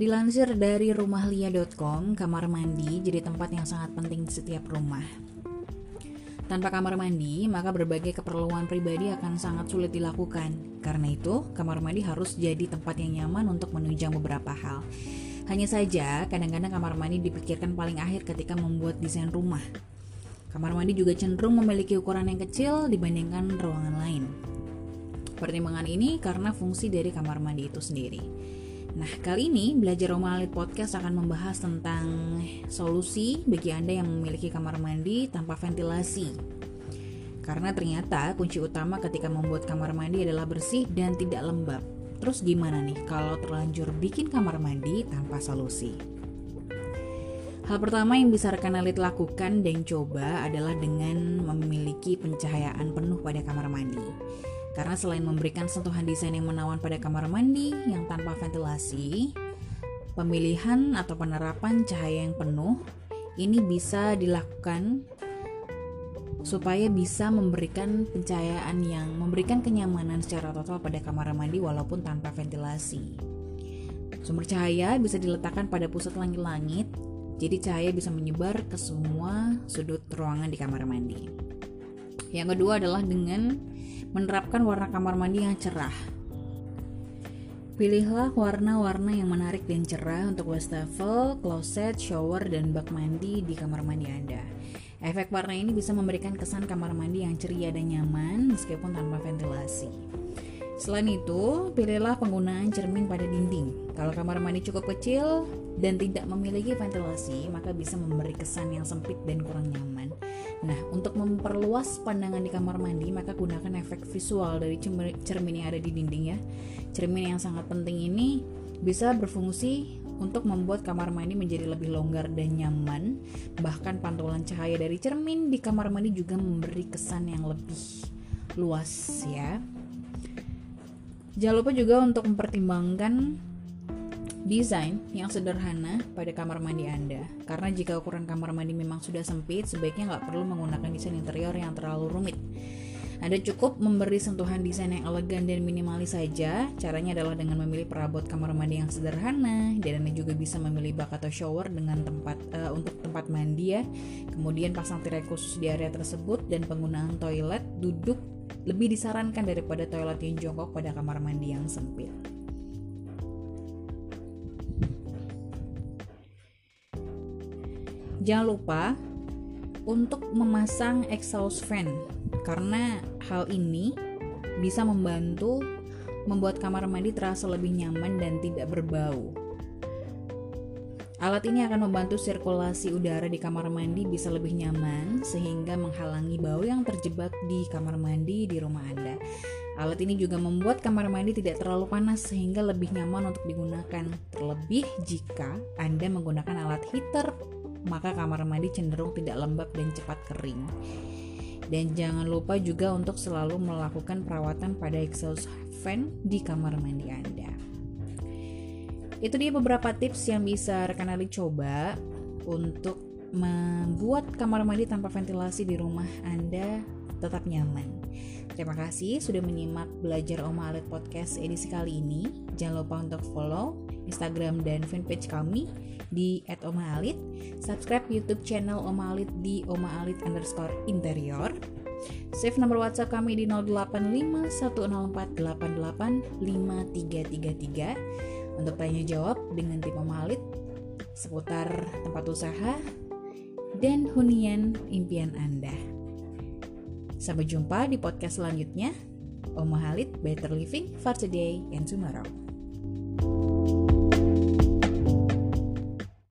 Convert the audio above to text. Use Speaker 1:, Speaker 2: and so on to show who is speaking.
Speaker 1: Dilansir dari rumahlia.com, kamar mandi jadi tempat yang sangat penting di setiap rumah. Tanpa kamar mandi, maka berbagai keperluan pribadi akan sangat sulit dilakukan. Karena itu, kamar mandi harus jadi tempat yang nyaman untuk menunjang beberapa hal. Hanya saja, kadang-kadang kamar mandi dipikirkan paling akhir ketika membuat desain rumah. Kamar mandi juga cenderung memiliki ukuran yang kecil dibandingkan ruangan lain. Pertimbangan ini karena fungsi dari kamar mandi itu sendiri. Nah, kali ini Belajar Romalit Podcast akan membahas tentang solusi bagi Anda yang memiliki kamar mandi tanpa ventilasi. Karena ternyata kunci utama ketika membuat kamar mandi adalah bersih dan tidak lembab. Terus gimana nih kalau terlanjur bikin kamar mandi tanpa solusi? Hal pertama yang bisa rekan elit lakukan dan coba adalah dengan memiliki pencahayaan penuh pada kamar mandi. Karena selain memberikan sentuhan desain yang menawan pada kamar mandi yang tanpa ventilasi, pemilihan atau penerapan cahaya yang penuh ini bisa dilakukan supaya bisa memberikan pencahayaan yang memberikan kenyamanan secara total pada kamar mandi walaupun tanpa ventilasi. Sumber cahaya bisa diletakkan pada pusat langit-langit, jadi cahaya bisa menyebar ke semua sudut ruangan di kamar mandi. Yang kedua adalah dengan menerapkan warna kamar mandi yang cerah. Pilihlah warna-warna yang menarik dan cerah untuk wastafel, kloset, shower, dan bak mandi di kamar mandi Anda. Efek warna ini bisa memberikan kesan kamar mandi yang ceria dan nyaman meskipun tanpa ventilasi. Selain itu, pilihlah penggunaan cermin pada dinding. Kalau kamar mandi cukup kecil dan tidak memiliki ventilasi, maka bisa memberi kesan yang sempit dan kurang nyaman. Nah, untuk memperluas pandangan di kamar mandi, maka gunakan efek visual dari cermin yang ada di dinding ya. Cermin yang sangat penting ini bisa berfungsi untuk membuat kamar mandi menjadi lebih longgar dan nyaman. Bahkan pantulan cahaya dari cermin di kamar mandi juga memberi kesan yang lebih luas ya. Jangan lupa juga untuk mempertimbangkan Desain yang sederhana pada kamar mandi Anda, karena jika ukuran kamar mandi memang sudah sempit, sebaiknya nggak perlu menggunakan desain interior yang terlalu rumit. Anda cukup memberi sentuhan desain yang elegan dan minimalis saja. Caranya adalah dengan memilih perabot kamar mandi yang sederhana, dan Anda juga bisa memilih bak atau shower dengan tempat uh, untuk tempat mandi ya. Kemudian pasang tirai khusus di area tersebut dan penggunaan toilet duduk lebih disarankan daripada toilet yang jongkok pada kamar mandi yang sempit. Jangan lupa untuk memasang exhaust fan karena hal ini bisa membantu membuat kamar mandi terasa lebih nyaman dan tidak berbau. Alat ini akan membantu sirkulasi udara di kamar mandi bisa lebih nyaman sehingga menghalangi bau yang terjebak di kamar mandi di rumah Anda. Alat ini juga membuat kamar mandi tidak terlalu panas sehingga lebih nyaman untuk digunakan. Terlebih jika Anda menggunakan alat heater maka kamar mandi cenderung tidak lembab dan cepat kering. Dan jangan lupa juga untuk selalu melakukan perawatan pada exhaust fan di kamar mandi Anda. Itu dia beberapa tips yang bisa rekan Ali coba untuk membuat kamar mandi tanpa ventilasi di rumah Anda tetap nyaman. Terima kasih sudah menyimak belajar Oma Alit Podcast edisi kali ini. Jangan lupa untuk follow Instagram dan fanpage kami di @omaalit, subscribe YouTube channel Oma Alit di omaalit underscore interior, save nomor WhatsApp kami di 085104885333 untuk tanya jawab dengan tim Oma Alit seputar tempat usaha dan hunian impian Anda. Sampai jumpa di podcast selanjutnya. Oma Halid, Better Living for Today and Tomorrow.